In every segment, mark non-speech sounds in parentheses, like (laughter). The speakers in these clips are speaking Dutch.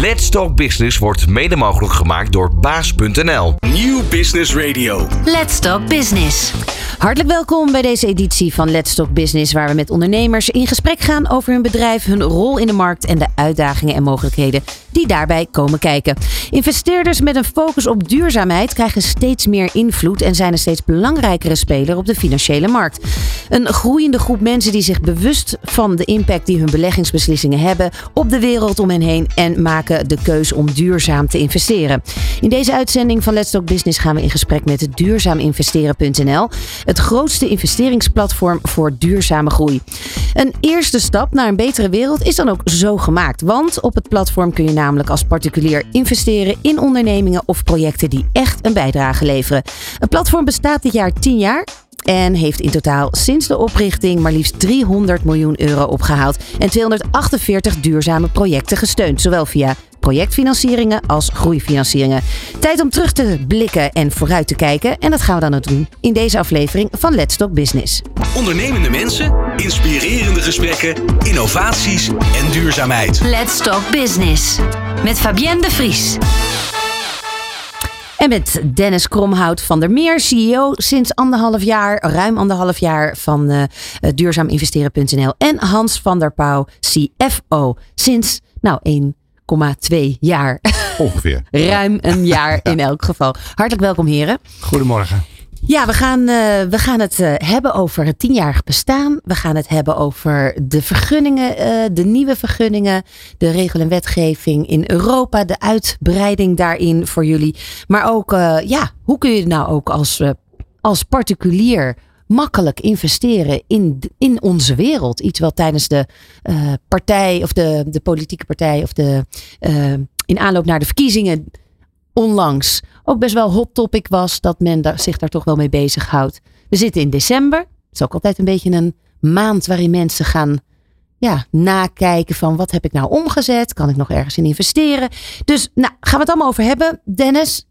Let's Talk Business wordt mede mogelijk gemaakt door baas.nl. Nieuw Business Radio. Let's Talk Business. Hartelijk welkom bij deze editie van Let's Talk Business, waar we met ondernemers in gesprek gaan over hun bedrijf, hun rol in de markt en de uitdagingen en mogelijkheden die daarbij komen kijken. Investeerders met een focus op duurzaamheid krijgen steeds meer invloed en zijn een steeds belangrijkere speler op de financiële markt. Een groeiende groep mensen die zich bewust van de impact die hun beleggingsbeslissingen hebben op de wereld om hen heen en maken de keus om duurzaam te investeren. In deze uitzending van Let's Talk Business gaan we in gesprek met duurzaaminvesteren.nl, het grootste investeringsplatform voor duurzame groei. Een eerste stap naar een betere wereld is dan ook zo gemaakt, want op het platform kun je namelijk als particulier investeren in ondernemingen of projecten die echt een bijdrage leveren. Het platform bestaat dit jaar 10 jaar en heeft in totaal sinds de oprichting maar liefst 300 miljoen euro opgehaald en 248 duurzame projecten gesteund, zowel via projectfinancieringen als groeifinancieringen. Tijd om terug te blikken en vooruit te kijken en dat gaan we dan ook doen in deze aflevering van Let's Talk Business. Ondernemende mensen, inspirerende gesprekken, innovaties en duurzaamheid. Let's Talk Business. Met Fabienne de Vries. En met Dennis Kromhout van der Meer, CEO sinds anderhalf jaar, ruim anderhalf jaar van uh, duurzaaminvesteren.nl. En Hans van der Pauw, CFO, sinds nou 1,2 jaar. (laughs) Ongeveer. ruim een jaar (laughs) in elk geval. Hartelijk welkom heren. Goedemorgen. Ja, we gaan, uh, we gaan het uh, hebben over het tienjarig bestaan. We gaan het hebben over de vergunningen, uh, de nieuwe vergunningen, de regel en wetgeving in Europa, de uitbreiding daarin voor jullie. Maar ook, ja, hoe kun je nou ook als, als particulier makkelijk investeren in, in onze wereld? Iets wat tijdens de partij of de, de politieke partij of de in aanloop naar de verkiezingen onlangs ook best wel hot topic was. Dat men daar, zich daar toch wel mee bezighoudt. We zitten in december. Het is ook altijd een beetje een maand waarin mensen gaan ja, nakijken van wat heb ik nou omgezet? Kan ik nog ergens in investeren? Dus nou, gaan we het allemaal over hebben. Dennis,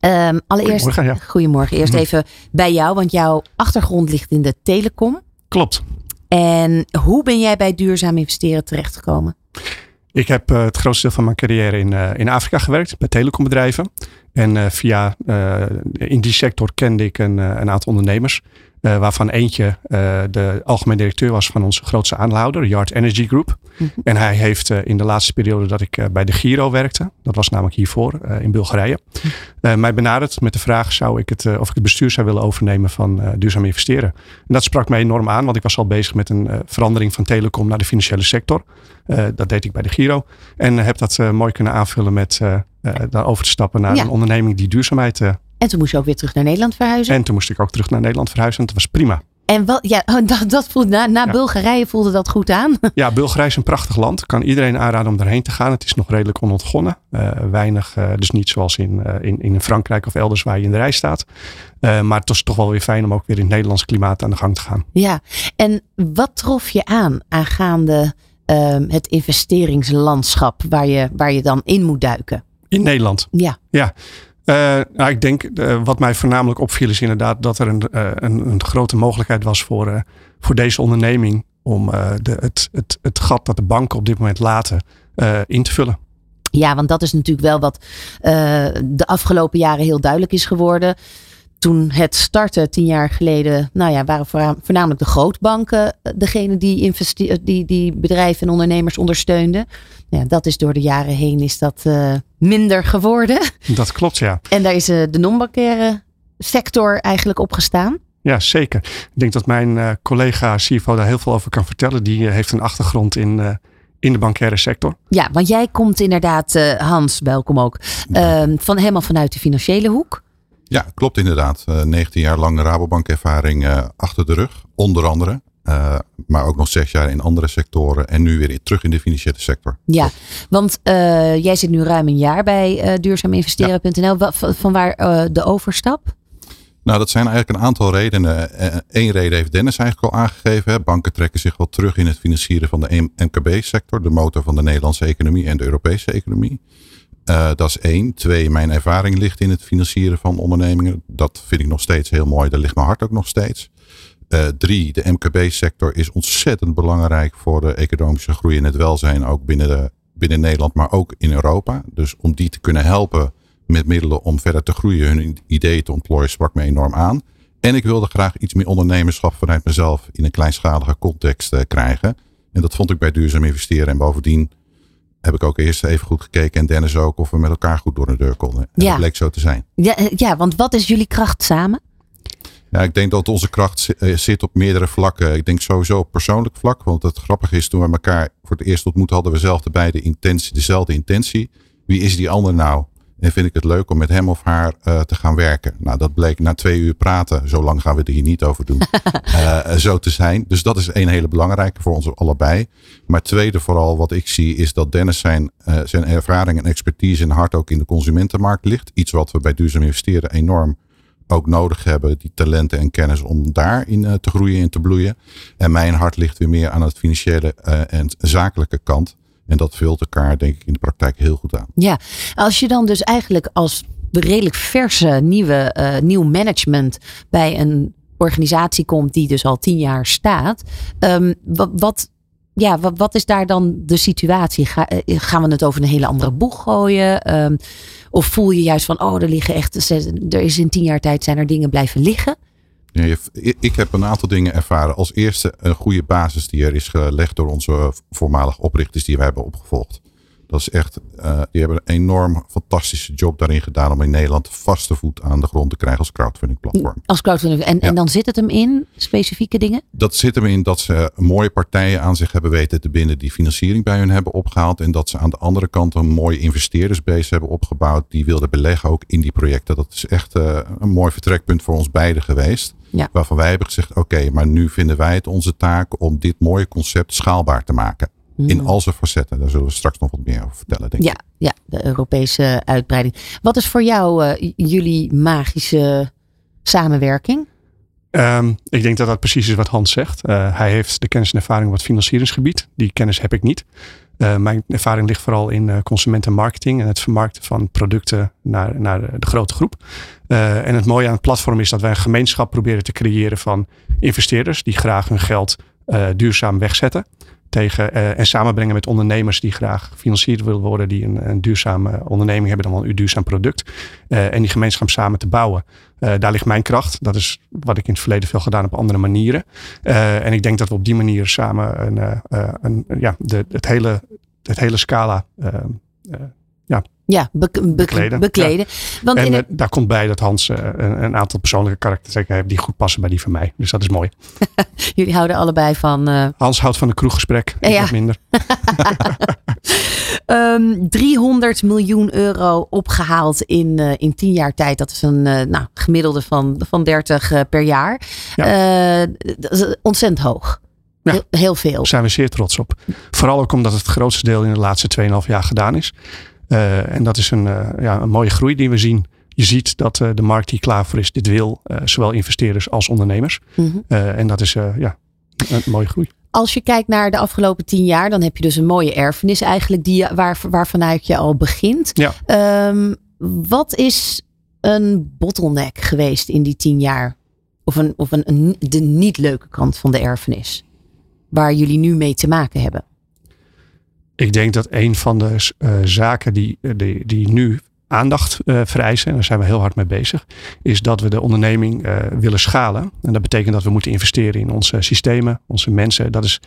um, allereerst. Goedemorgen, ja. goedemorgen. Eerst even bij jou, want jouw achtergrond ligt in de telecom. Klopt. En hoe ben jij bij duurzaam investeren terechtgekomen? Ik heb uh, het grootste deel van mijn carrière in, uh, in Afrika gewerkt, bij telecombedrijven. En uh, via, in die sector kende ik een, een aantal ondernemers. waarvan eentje de algemeen directeur was van onze grootste aanhouder, Yard Energy Group. Mm -hmm. En hij heeft in de laatste periode dat ik bij de Giro werkte, dat was namelijk hiervoor in Bulgarije, mm -hmm. mij benaderd met de vraag zou ik het, of ik het bestuur zou willen overnemen van duurzaam investeren. En dat sprak mij enorm aan, want ik was al bezig met een verandering van telecom naar de financiële sector. Dat deed ik bij de Giro. En heb dat mooi kunnen aanvullen met uh, daarover te stappen naar ja. een onderneming die duurzaamheid. en toen moest je ook weer terug naar Nederland verhuizen? En toen moest ik ook terug naar Nederland verhuizen. En dat was prima. En wat, ja, (laughs) dat, dat voelde, na, na ja. Bulgarije voelde dat goed aan? (laughs) Ja, Bulgarije is een prachtig land. Kan iedereen aanraden om daarheen te gaan. Het is nog redelijk onontgonnen. weinig, dus niet zoals in, in, in Frankrijk of elders waar je in de rij staat. maar het was toch wel weer fijn om ook weer in het Nederlandse klimaat aan de gang te gaan. Ja, en wat trof je aan aangaande um, het investeringslandschap waar je, waar je dan in moet duiken? In Nederland? Ja. Ja. Uh, nou, ik denk uh, wat mij voornamelijk opviel is inderdaad dat er een, uh, een, een, grote mogelijkheid was voor, voor deze onderneming om de, het, het, het gat dat de banken op dit moment laten in te vullen. Ja, want dat is natuurlijk wel wat de afgelopen jaren heel duidelijk is geworden toen het startte tien jaar geleden, nou ja, waren voornamelijk de grootbanken degene die, die, die bedrijven en ondernemers ondersteunden. Ja, dat is door de jaren heen is dat uh, minder geworden. Dat klopt, ja. En daar is uh, de non-bankaire sector eigenlijk opgestaan. Ja, zeker. Ik denk dat mijn uh, collega CFO daar heel veel over kan vertellen. Die heeft een achtergrond in, in de bankaire sector. Ja, want jij komt inderdaad, Hans, welkom ook, ehm, van, helemaal vanuit de financiële hoek. Ja, klopt inderdaad. Uh, 19 jaar lange Rabobank-ervaring uh, achter de rug, onder andere. Uh, maar ook nog zes jaar in andere sectoren en nu weer terug in de financiële sector. Ja, want jij zit nu ruim een jaar bij duurzaaminvesteren.nl. Ja. Van waar de overstap? Nou, dat zijn eigenlijk een aantal redenen. Eén reden heeft Dennis eigenlijk al aangegeven. Hè. Banken trekken zich wel terug in het financieren van de MKB-sector, de motor van de Nederlandse economie en de Europese economie. Uh, dat is één. Twee, mijn ervaring ligt in het financieren van ondernemingen. Dat vind ik nog steeds heel mooi. Daar ligt mijn hart ook nog steeds. Uh, drie, de MKB-sector is ontzettend belangrijk voor de economische groei en het welzijn ook binnen de, binnen Nederland, maar ook in Europa. Dus om die te kunnen helpen met middelen om verder te groeien, hun ideeën te ontplooien, sprak me enorm aan. En ik wilde graag iets meer ondernemerschap vanuit mezelf in een kleinschalige context uh, krijgen. En dat vond ik bij duurzaam investeren. En bovendien heb ik ook eerst even goed gekeken en Dennis ook of we met elkaar goed door de deur konden. En Ja. dat bleek zo te zijn. Ja, eh, ja, want wat is jullie kracht samen? Ja, ik denk dat onze kracht eh, zit op meerdere vlakken. Ik denk sowieso op persoonlijk vlak. Want het grappige is, toen we elkaar voor het eerst ontmoeten, hadden we zelf de beide intentie, dezelfde intentie. Wie is die ander nou? En vind ik het leuk om met hem of haar eh, te gaan werken. Nou, dat bleek na twee uur praten. Zo lang gaan we er hier niet over doen. (laughs) eh, zo te zijn. Dus dat is een hele belangrijke voor ons allebei. Maar tweede vooral wat ik zie is dat Dennis zijn, eh, zijn ervaring en expertise en hart ook in de consumentenmarkt ligt. Iets wat we bij duurzaam investeren enorm ook nodig hebben. Die talenten en kennis om daarin te groeien en te bloeien. En mijn hart ligt weer meer aan het financiële en zakelijke kant. En dat vult elkaar denk ik in de praktijk heel goed aan. Ja, als je dan dus eigenlijk als redelijk verse nieuwe, eh, nieuw management bij een organisatie komt die dus al tien jaar staat. ehm, wat, ja, wat, is daar dan de situatie? Eh, gaan we het over een hele andere boeg gooien? Ehm, of voel je juist van, oh, er liggen echt, er is in tien jaar tijd zijn er dingen blijven liggen? Ik- heb een aantal dingen ervaren. Als eerste een goede basis die er is gelegd door onze voormalige oprichters die we hebben opgevolgd. Dat is echt, eh, die hebben een enorm fantastische job daarin gedaan om in Nederland vaste voet aan de grond te krijgen als crowdfunding platform. Als crowdfunding. En, en dan zit het hem in specifieke dingen? Dat zit hem in dat ze mooie partijen aan zich hebben weten te binden die financiering bij hun hebben opgehaald. En dat ze aan de andere kant een mooie investeerdersbase hebben opgebouwd die wilden beleggen ook in die projecten. Dat is echt eh, een mooi vertrekpunt voor ons beiden geweest. Ja. Waarvan wij hebben gezegd, oké, maar nu vinden wij het onze taak om dit mooie concept schaalbaar te maken. In al zijn facetten. Daar zullen we straks nog wat meer over vertellen, denk ik. Ja, ja, de Europese uitbreiding. Wat is voor jou eh, jullie magische samenwerking? Ehm, ik denk dat dat precies is wat Hans zegt. Eh, hij heeft de kennis en ervaring op het financieringsgebied. Die kennis heb ik niet. Eh, mijn ervaring ligt vooral in eh, consumentenmarketing en het vermarkten van producten naar, naar de grote groep. En het mooie aan het platform is dat wij een gemeenschap proberen te creëren van investeerders die graag hun geld duurzaam wegzetten. Tegen, eh, en samenbrengen met ondernemers die graag gefinancierd willen worden, die een, een duurzame onderneming hebben, dan wel een duurzaam product. Eh, en die gemeenschap samen te bouwen. Eh, daar ligt mijn kracht. Dat is wat ik in het verleden veel gedaan heb op andere manieren. En ik denk dat we op die manier samen een, een, ja, de, het, hele, het hele scala Ja, be- be- Bekleden, bekleden. Want in en het- eh, daar komt bij dat Hans eh, een, een aantal persoonlijke karakteristieken heeft die goed passen bij die van mij. Dus dat is mooi. (laughs) jullie houden allebei van eh, Hans houdt van een kroeggesprek. Ik Ja. wat minder. (laughs) ehm 300 miljoen euro opgehaald in, eh, in 10 jaar tijd. Dat is een nou, gemiddelde van, van 30 eh, per jaar. Eh, dat is ontzettend hoog. Ja. Heel, heel veel. Daar zijn we zeer trots op. Vooral ook omdat het grootste deel in de laatste 2,5 jaar gedaan is. Eh, en dat is een, eh, ja, een mooie groei die we zien. Je ziet dat eh, de markt hier klaar voor is. Dit wil zowel investeerders als ondernemers. Mhm. En dat is ja, een mooie groei. Als je kijkt naar de afgelopen 10 jaar, dan heb je dus een mooie erfenis eigenlijk die, waar, waarvanuit je al begint. Ja. Ehm, wat is een bottleneck geweest in die 10 jaar? Of, een, of een, een- de niet leuke kant van de erfenis? Waar jullie nu mee te maken hebben. Ik denk dat een van de eh, zaken die, eh, die, die nu aandacht eh, vereisen, en daar zijn we heel hard mee bezig, is dat we de onderneming willen schalen. En dat betekent dat we moeten investeren in onze systemen, onze mensen. Dat is,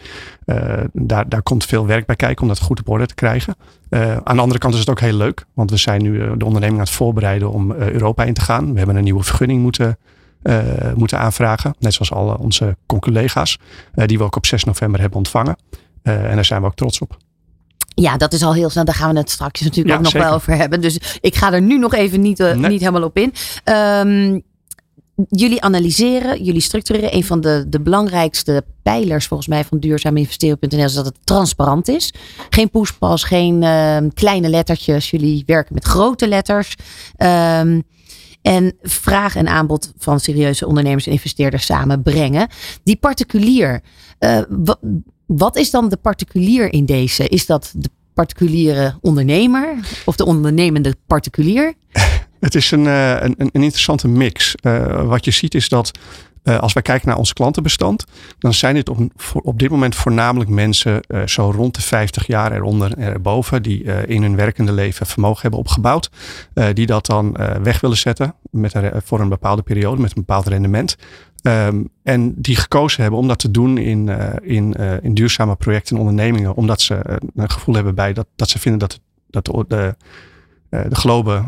daar, daar komt veel werk bij kijken om dat goed op orde te krijgen. Aan de andere kant is het ook heel leuk, want we zijn nu de onderneming aan het voorbereiden om Europa in te gaan. We hebben een nieuwe vergunning moeten, moeten aanvragen, net zoals alle onze collega's, die we ook op 6 november hebben ontvangen. En daar zijn we ook trots op. Ja, dat is al heel snel. Daar gaan we het straks natuurlijk Ja, ook nog zeker. wel over hebben. Dus ik ga er nu nog even niet, eh, Nee. niet helemaal op in. Ehm, jullie analyseren, jullie structureren. Een van de, de belangrijkste pijlers volgens mij van duurzaaminvesteren.nl is dat het transparant is. Geen poespas, geen ehm, kleine lettertjes. Jullie werken met grote letters. Ehm, en vraag en aanbod van serieuze ondernemers en investeerders samenbrengen. Die particulier, eh, wat is dan de particulier in deze? Is dat de particuliere ondernemer of de ondernemende particulier? (laughs) Het is een, eh, een, een een interessante mix. Eh, wat je ziet is dat Uh, als wij kijken naar ons klantenbestand, dan zijn het op, op dit moment voornamelijk mensen zo rond de 50 jaar eronder en erboven, die in hun werkende leven vermogen hebben opgebouwd, die dat dan weg willen zetten met een, voor een bepaalde periode met een bepaald rendement. Um, en die gekozen hebben om dat te doen in, in, in duurzame projecten en ondernemingen, omdat ze een gevoel hebben bij dat, dat ze vinden dat, dat de, de, de globe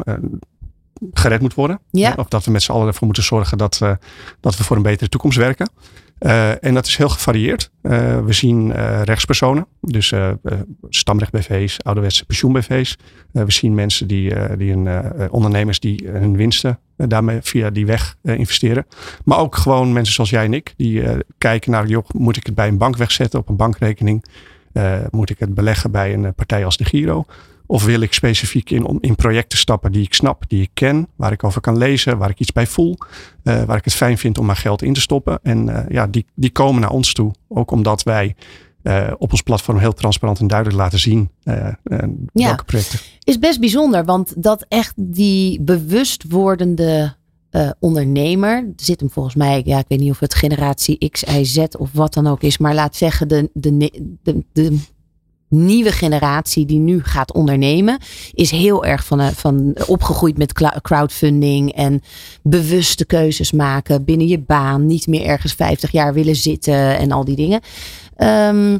gered moet worden. Ja. Of dat we met z'n allen ervoor moeten zorgen dat, dat we voor een betere toekomst werken. Uh, en dat is heel gevarieerd. Uh, we zien rechtspersonen, dus stamrecht BV's, ouderwetse pensioen BV's. we zien mensen die, die een, ondernemers die hun winsten daarmee via die weg investeren. Maar ook gewoon mensen zoals jij en ik, die kijken naar, joh, moet ik het bij een bank wegzetten op een bankrekening? moet ik het beleggen bij een partij als de Giro? Of wil ik specifiek in, in projecten stappen die ik snap, die ik ken, waar ik over kan lezen, waar ik iets bij voel, uh, waar ik het fijn vind om mijn geld in te stoppen. En uh, ja, die, die komen naar ons toe. Ook omdat wij uh, op ons platform heel transparant en duidelijk laten zien welke ja, projecten. Is best bijzonder, want dat echt die bewust wordende ondernemer, zit hem volgens mij, ja, ik weet niet of het generatie X, Y, Z of wat dan ook is, maar laat zeggen de, de, de, de nieuwe generatie die nu gaat ondernemen, is heel erg van, eh, van opgegroeid met crowdfunding en bewuste keuzes maken binnen je baan. Niet meer ergens 50 jaar willen zitten en al die dingen. Um,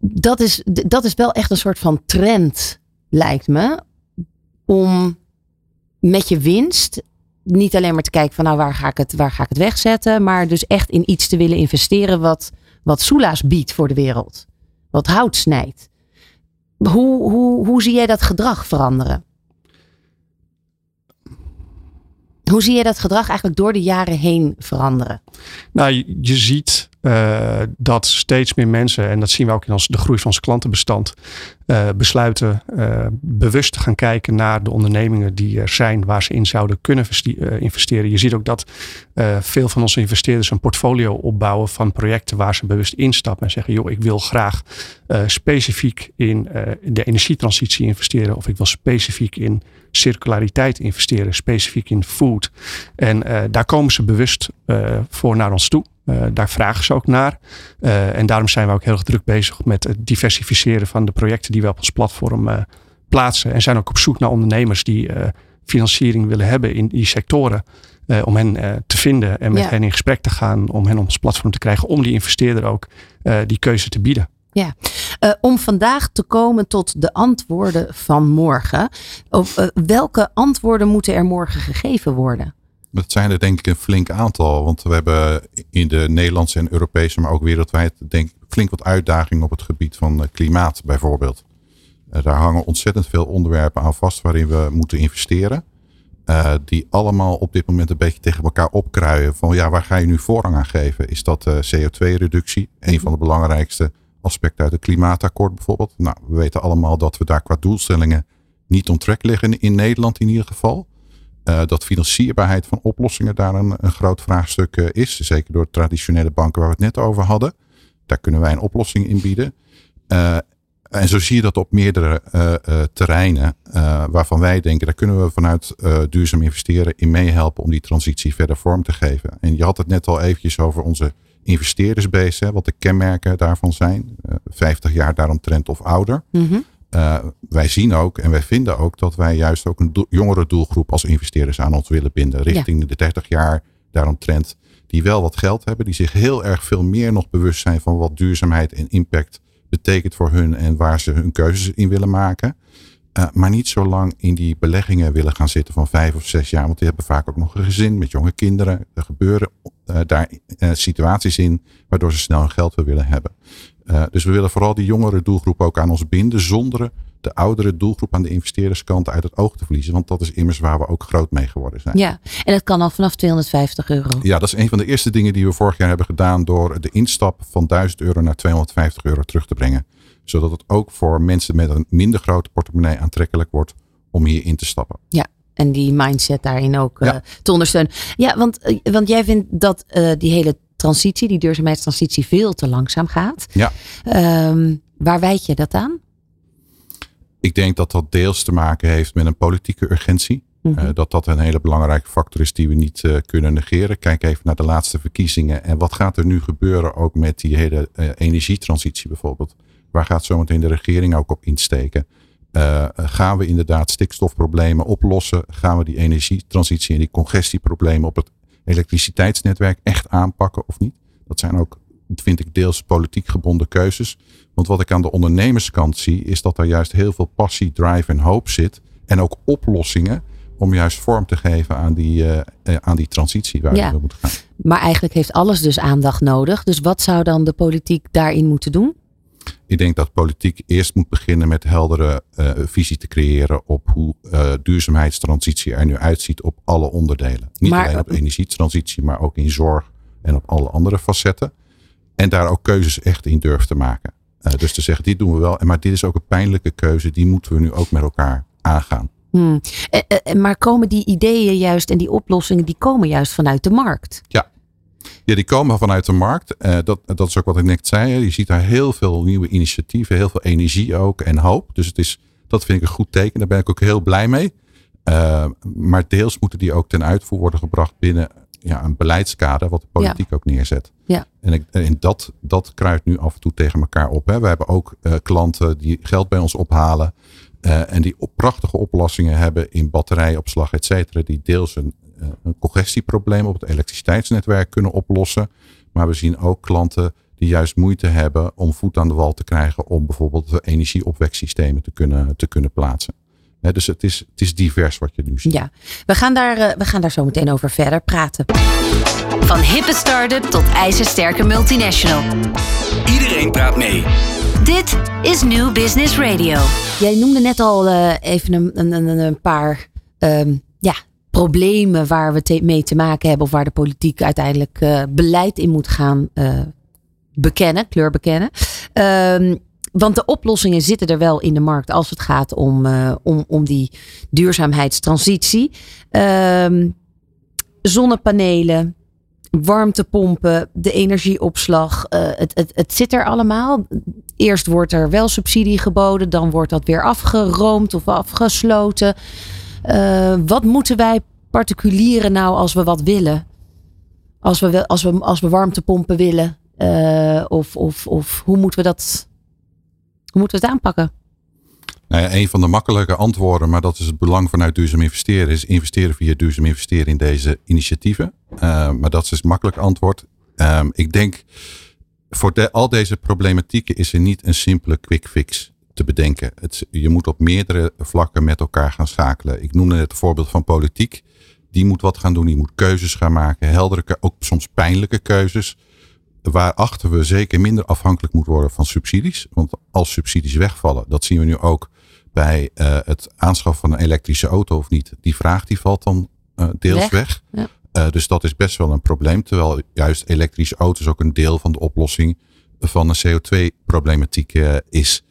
dat, is, dat is wel echt een soort van trend, lijkt me. Om met je winst niet alleen maar te kijken van nou waar ga ik het, waar ga ik het wegzetten, maar dus echt in iets te willen investeren wat, wat Soela's biedt voor de wereld wat hout snijdt. Hoe, hoe, hoe zie jij dat gedrag veranderen? Hoe zie je dat gedrag eigenlijk door de jaren heen veranderen? Nou, je, je ziet uh, dat steeds meer mensen, en dat zien we ook in ons, de groei van ons klantenbestand, uh, besluiten uh, bewust te gaan kijken naar de ondernemingen die er zijn waar ze in zouden kunnen investeren. Je ziet ook dat veel van onze investeerders een portfolio opbouwen van projecten waar ze bewust instappen en zeggen, joh, ik wil graag specifiek in de energietransitie investeren of ik wil specifiek in circulariteit investeren, specifiek in food. En daar komen ze bewust voor naar ons toe. Uh, daar vragen ze ook naar. Uh, en daarom zijn we ook heel erg druk bezig met het diversificeren van de projecten die we op ons platform uh, plaatsen. En zijn ook op zoek naar ondernemers die financiering willen hebben in die sectoren. om hen te vinden en met ja. hen in gesprek te gaan. Om hen op ons platform te krijgen. Om die investeerder ook die keuze te bieden. Ja, uh, om vandaag te komen tot de antwoorden van morgen. Of, uh, welke antwoorden moeten er morgen gegeven worden? Dat zijn er denk ik een flink aantal. Want we hebben in de Nederlandse en Europese, maar ook wereldwijd, denk ik flink wat uitdagingen op het gebied van eh, klimaat bijvoorbeeld. Uh, daar hangen ontzettend veel onderwerpen aan vast waarin we moeten investeren. Uh, die allemaal op dit moment een beetje tegen elkaar opkruien. Van ja, waar ga je nu voorrang aan geven? Is dat CO2-reductie? Een van de belangrijkste aspecten uit het klimaatakkoord bijvoorbeeld. Nou, we weten allemaal dat we daar qua doelstellingen niet on liggen in Nederland in ieder geval. Uh, dat financierbaarheid van oplossingen daar een, een groot vraagstuk uh, is. Zeker door traditionele banken waar we het net over hadden. Daar kunnen wij een oplossing in bieden. Uh, en zo zie je dat op meerdere terreinen waarvan wij denken, daar kunnen we vanuit duurzaam investeren in meehelpen om die transitie verder vorm te geven. En je had het net al eventjes over onze investeerdersbase, wat de kenmerken daarvan zijn. 50 jaar daaromtrent of ouder. Mm. Uh, wij zien ook en wij vinden ook dat wij juist ook een jongere doelgroep als investeerders aan ons willen binden. Richting ja. de 30 jaar daaromtrent. Die wel wat geld hebben. Die zich heel erg veel meer nog bewust zijn van wat duurzaamheid en impact betekent voor hun. En waar ze hun keuzes in willen maken. Uh, maar niet zo lang in die beleggingen willen gaan zitten van vijf of zes jaar. Want die hebben vaak ook nog een gezin met jonge kinderen. Er gebeuren uh, daar situaties in waardoor ze snel hun geld willen hebben. Uh, dus we willen vooral die jongere doelgroep ook aan ons binden, zonder de oudere doelgroep aan de investeerderskant uit het oog te verliezen. Want dat is immers waar we ook groot mee geworden zijn. Ja, en dat kan al vanaf 250 euro. Ja, dat is een van de eerste dingen die we vorig jaar hebben gedaan door de instap van 1000 euro naar 250 euro terug te brengen. Zodat het ook voor mensen met een minder grote portemonnee aantrekkelijk wordt om hier in te stappen. Ja, en die mindset daarin ook ja. uh, te ondersteunen. Ja, want, uh, want jij vindt dat uh, die hele transitie, die duurzaamheidstransitie, veel te langzaam gaat. Ja. Um, waar wijd je dat aan? Ik denk dat dat deels te maken heeft met een politieke urgentie. Uh, dat dat een hele belangrijke factor is die we niet uh, kunnen negeren. Kijk even naar de laatste verkiezingen. En wat gaat er nu gebeuren ook met die hele uh, energietransitie bijvoorbeeld? Waar gaat zometeen de regering ook op insteken? gaan we inderdaad stikstofproblemen oplossen? Gaan we die energietransitie en die congestieproblemen op het elektriciteitsnetwerk echt aanpakken of niet? Dat zijn ook, vind ik, deels politiek gebonden keuzes. Want wat ik aan de ondernemerskant zie, is dat er juist heel veel passie, drive en hoop zit. En ook oplossingen om juist vorm te geven aan die, uh, aan die transitie waar ja. we moeten gaan. Maar eigenlijk heeft alles dus aandacht nodig. Dus wat zou dan de politiek daarin moeten doen? Ik denk dat politiek eerst moet beginnen met heldere uh, visie te creëren op hoe uh, duurzaamheidstransitie er nu uitziet op alle onderdelen. Niet maar, alleen op energietransitie, maar ook in zorg en op alle andere facetten. En daar ook keuzes echt in durft te maken. Uh, dus te zeggen, dit doen we wel. Maar dit is ook een pijnlijke keuze. Die moeten we nu ook met elkaar aangaan. Hmm. maar komen die ideeën juist en die oplossingen, die komen juist vanuit de markt? Ja, ja, die komen vanuit de markt. Uh, dat, dat is ook wat ik net zei. Je ziet daar heel veel nieuwe initiatieven, heel veel energie ook en hoop. Dus het is, dat vind ik een goed teken. Daar ben ik ook heel blij mee. Uh, maar deels moeten die ook ten uitvoer worden gebracht binnen ja, een beleidskader wat de politiek ook neerzet. Ja. En, ik, en dat, dat kruidt nu af en toe tegen elkaar op. Hè. We hebben ook uh, klanten die geld bij ons ophalen. Uh, en die op prachtige oplossingen hebben in batterijopslag, et cetera. Die deels een, een congestieprobleem op het elektriciteitsnetwerk kunnen oplossen. Maar we zien ook klanten die juist moeite hebben om voet aan de wal te krijgen om bijvoorbeeld energieopweksystemen te kunnen, te kunnen plaatsen dus het is, het is divers wat je nu ziet. Ja, we gaan, daar, uh, we gaan daar zo meteen over verder praten. Van hippe start-up tot ijzersterke multinational. Iedereen praat mee. Dit is New Business Radio. Jij noemde net al uh, even een, een, een paar um, ja, problemen waar we mee te maken hebben. Of waar de politiek uiteindelijk uh, beleid in moet gaan bekennen, kleur bekennen. Um, want de oplossingen zitten er wel in de markt als het gaat om, uh, om, om die duurzaamheidstransitie. Um, zonnepanelen, warmtepompen, de energieopslag. Het, het, het zit er allemaal. Eerst wordt er wel subsidie geboden, dan wordt dat weer afgeroomd of afgesloten. Uh, wat moeten wij particulieren nou als we wat willen? Als we, als we, als we warmtepompen willen? of, of, of hoe moeten we dat hoe moeten we het aanpakken? Nou ja, een van de makkelijke antwoorden, maar dat is het belang vanuit duurzaam investeren, is investeren via duurzaam investeren in deze initiatieven. Uh, maar dat is het makkelijk antwoord. Um, ik denk, voor al deze problematieken is er niet een simpele quick fix te bedenken. Het, je moet op meerdere vlakken met elkaar gaan schakelen. Ik noemde het voorbeeld van politiek. Die moet wat gaan doen, die moet keuzes gaan maken, heldere, ook soms pijnlijke keuzes waarachter we zeker minder afhankelijk moeten worden van subsidies. Want als subsidies wegvallen, dat zien we nu ook bij uh, het aanschaffen van een elektrische auto of niet. Die vraag die valt dan uh, deels weg. Ja. Uh, dus dat is best wel een probleem. Terwijl juist elektrische auto's ook een deel van de oplossing van de CO2-problematiek is.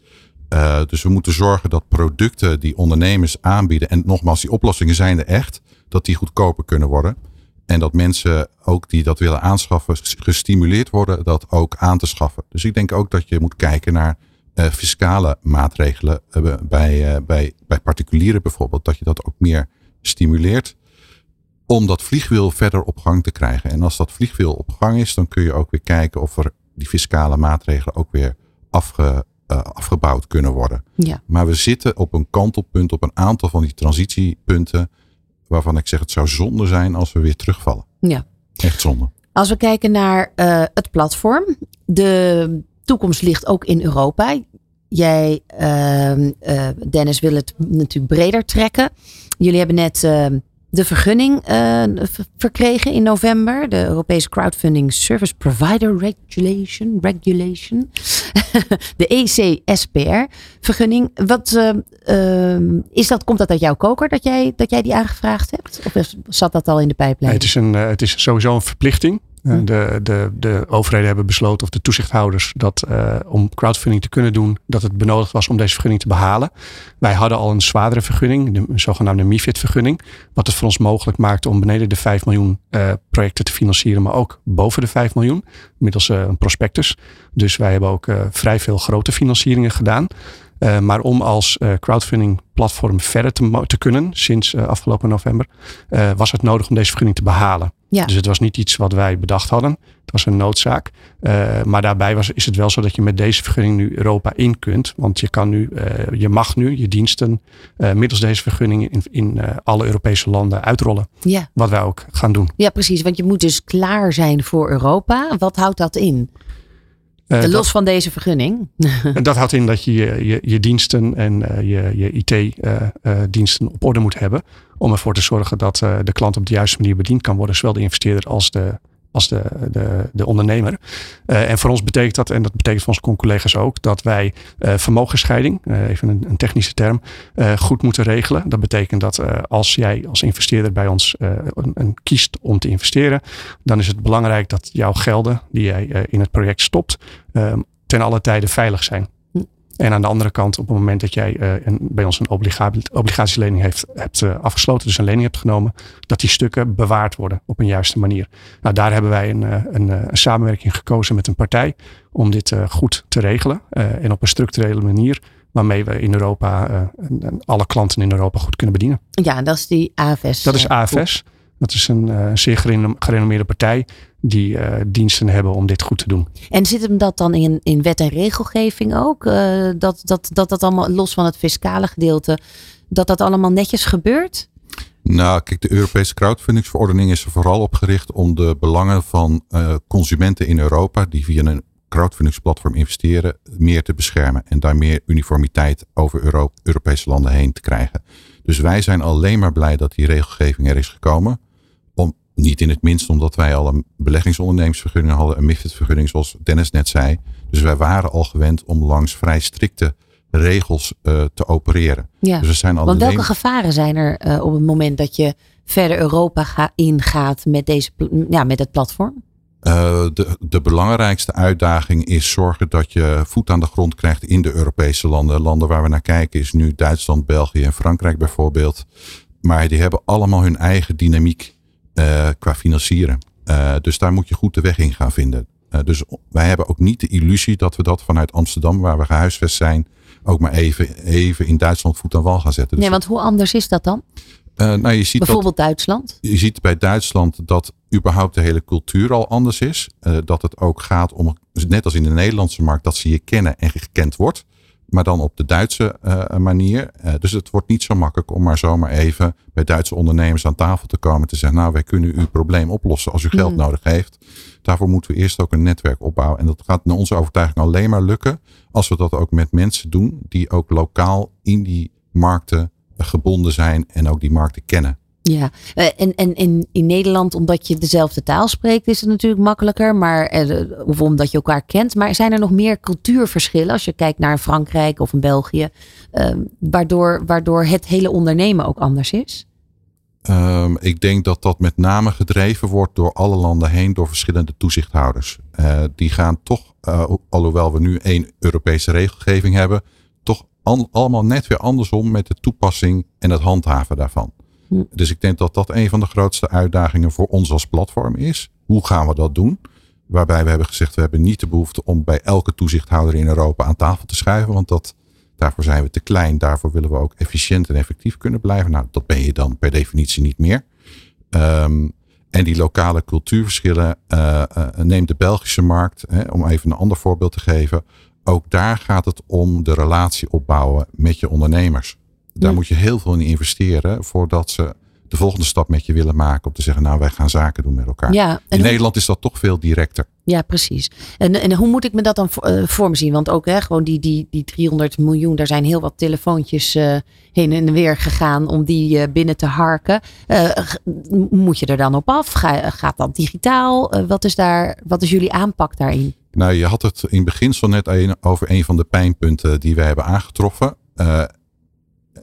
Dus we moeten zorgen dat producten die ondernemers aanbieden, en nogmaals, die oplossingen zijn er echt, dat die goedkoper kunnen worden. En dat mensen ook die dat willen aanschaffen, gestimuleerd worden dat ook aan te schaffen. Dus ik denk ook dat je moet kijken naar uh, fiscale maatregelen uh, bij, bij, bij particulieren bijvoorbeeld. Dat je dat ook meer stimuleert om dat vliegwiel verder op gang te krijgen. En als dat vliegwiel op gang is, dan kun je ook weer kijken of er die fiscale maatregelen ook weer afge, afgebouwd kunnen worden. Ja. Maar we zitten op een kantelpunt, op een aantal van die transitiepunten waarvan ik zeg het zou zonde zijn als we weer terugvallen. Ja. Echt zonde. Als we kijken naar uh, het platform, de toekomst ligt ook in Europa. Jij, uh, uh, Dennis, wil het natuurlijk breder trekken. Jullie hebben net ehm, de vergunning uh, verkregen in november. De Europese Crowdfunding Service Provider Regulation. regulation. (laughs) de ECSPR-vergunning. Wat uh, uh, is dat? Komt dat uit jouw koker dat jij, dat jij die aangevraagd hebt? Of zat dat al in de pijplijn? Het, is een, het is sowieso een verplichting. Hm. De, de, de overheden hebben besloten, of de toezichthouders, dat uh, om crowdfunding te kunnen doen, dat het benodigd was om deze vergunning te behalen. Wij hadden al een zwaardere vergunning, de zogenaamde MIFID-vergunning, wat het voor ons mogelijk maakte om beneden de 5 miljoen uh, projecten te financieren, maar ook boven de 5 miljoen, middels een prospectus. Dus wij hebben ook vrij veel grote financieringen gedaan. Uh, maar om als uh, crowdfunding platform verder te, te kunnen, sinds uh, afgelopen november, was het nodig om deze vergunning te behalen. Ja. Dus het was niet iets wat wij bedacht hadden. Het was een noodzaak. maar daarbij was, is het wel zo dat je met deze vergunning nu Europa in kunt. Want je, kan nu, je mag nu je diensten middels deze vergunning in, in alle Europese landen uitrollen. Ja. Wat wij ook gaan doen. Ja, precies. Want je moet dus klaar zijn voor Europa. Wat houdt dat in? Uh, Los dat, van deze vergunning. dat houdt in dat je je, je, je diensten en uh, je, je IT-diensten uh, op orde moet hebben. Om ervoor te zorgen dat de klant op de juiste manier bediend kan worden. Zowel de investeerder als de, als de, de, de ondernemer. Uh, en voor ons betekent dat, en dat betekent voor onze collega's ook, dat wij uh, vermogensscheiding, uh, even een, technische term, goed moeten regelen. Dat betekent dat als jij als investeerder bij ons een, kiest om te investeren, dan is het belangrijk dat jouw gelden die jij in het project stopt, ten alle tijde veilig zijn. En aan de andere kant, op het moment dat jij uh, een, bij ons een obliga obligatielening heeft, hebt uh, afgesloten, dus een lening hebt genomen, dat die stukken bewaard worden op een juiste manier. Nou, daar hebben wij een, een, een samenwerking gekozen met een partij om dit uh, goed te regelen en op een structurele manier. Waarmee we in Europa alle klanten in Europa goed kunnen bedienen. Ja, dat is die AFS. Dat is AFS. Dat is een uh, zeer gerenommeerde partij die uh, diensten hebben om dit goed te doen. En zit hem dat dan in, in wet en regelgeving ook? Uh, dat, dat, dat dat allemaal los van het fiscale gedeelte, dat dat allemaal netjes gebeurt? Nou, kijk, de Europese crowdfundingsverordening is er vooral op gericht om de belangen van consumenten in Europa die via een crowdfundingsplatform investeren, meer te beschermen en daar meer uniformiteit over Euro Europese landen heen te krijgen. Dus wij zijn alleen maar blij dat die regelgeving er is gekomen. Om, niet in het minst omdat wij al een beleggingsondernemingsvergunning hadden, een MIFID-vergunning zoals Dennis net zei. Dus wij waren al gewend om langs vrij strikte regels uh, te opereren. Ja, dus er zijn want alleen... welke gevaren zijn er uh, op het moment dat je verder Europa ga, ingaat met, deze, ja, met het platform? Uh, de, de belangrijkste uitdaging is zorgen dat je voet aan de grond krijgt in de Europese landen. Landen waar we naar kijken is nu Duitsland, België en Frankrijk bijvoorbeeld. Maar die hebben allemaal hun eigen dynamiek uh, qua financieren. Uh, dus daar moet je goed de weg in gaan vinden. dus wij hebben ook niet de illusie dat we dat vanuit Amsterdam, waar we gehuisvest zijn, ook maar even, even in Duitsland voet aan wal gaan zetten. Dus nee, want hoe anders is dat dan? Nou, je ziet Bijvoorbeeld dat, Duitsland? Je ziet bij Duitsland dat überhaupt de hele cultuur al anders is. Dat het ook gaat om, net als in de Nederlandse markt, dat ze je kennen en gekend wordt. Maar dan op de Duitse uh, manier. dus het wordt niet zo makkelijk om maar zomaar even bij Duitse ondernemers aan tafel te komen. Te zeggen, nou wij kunnen uw probleem oplossen als u geld mm. nodig heeft. Daarvoor moeten we eerst ook een netwerk opbouwen. En dat gaat naar onze overtuiging alleen maar lukken als we dat ook met mensen doen die ook lokaal in die markten gebonden zijn en ook die markten kennen. Ja, en, en in, Nederland, omdat je dezelfde taal spreekt, is het natuurlijk makkelijker. Maar, of omdat je elkaar kent. Maar zijn er nog meer cultuurverschillen als je kijkt naar Frankrijk of België, uh, waardoor, waardoor het hele ondernemen ook anders is? Um, ik denk dat dat met name gedreven wordt door alle landen heen door verschillende toezichthouders. Uh, die gaan toch, uh, alhoewel we nu één Europese regelgeving hebben, toch allemaal net weer andersom met de toepassing en het handhaven daarvan. Dus ik denk dat dat een van de grootste uitdagingen voor ons als platform is. Hoe gaan we dat doen? Waarbij we hebben gezegd, we hebben niet de behoefte om bij elke toezichthouder in Europa aan tafel te schuiven. Want dat, daarvoor zijn we te klein. Daarvoor willen we ook efficiënt en effectief kunnen blijven. Nou, dat ben je dan per definitie niet meer. Um, en die lokale cultuurverschillen, uh, neem de Belgische markt, hè, om even een ander voorbeeld te geven. Ook daar gaat het om de relatie opbouwen met je ondernemers. Daar Ja. moet je heel veel in investeren voordat ze de volgende stap met je willen maken. Om te zeggen, nou wij gaan zaken doen met elkaar. Ja, in hoe- Nederland is dat toch veel directer. Ja, precies. En, en hoe moet ik me dat dan voor, eh, voor me zien? Want ook hè, gewoon die, die, die 300 miljoen, daar zijn heel wat telefoontjes eh, heen en weer gegaan om die eh, binnen te harken. Moet je er dan op af? Ga, gaat dat digitaal? Wat, is daar, wat is jullie aanpak daarin? Nou, je had het in beginsel net over een van de pijnpunten die we hebben aangetroffen.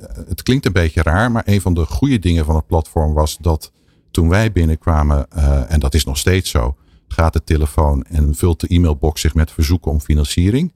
Eh, het klinkt een beetje raar, maar een van de goede dingen van het platform was dat toen wij binnenkwamen, eh, en dat is nog steeds zo, gaat de telefoon en vult de e-mailbox zich met verzoeken om financiering.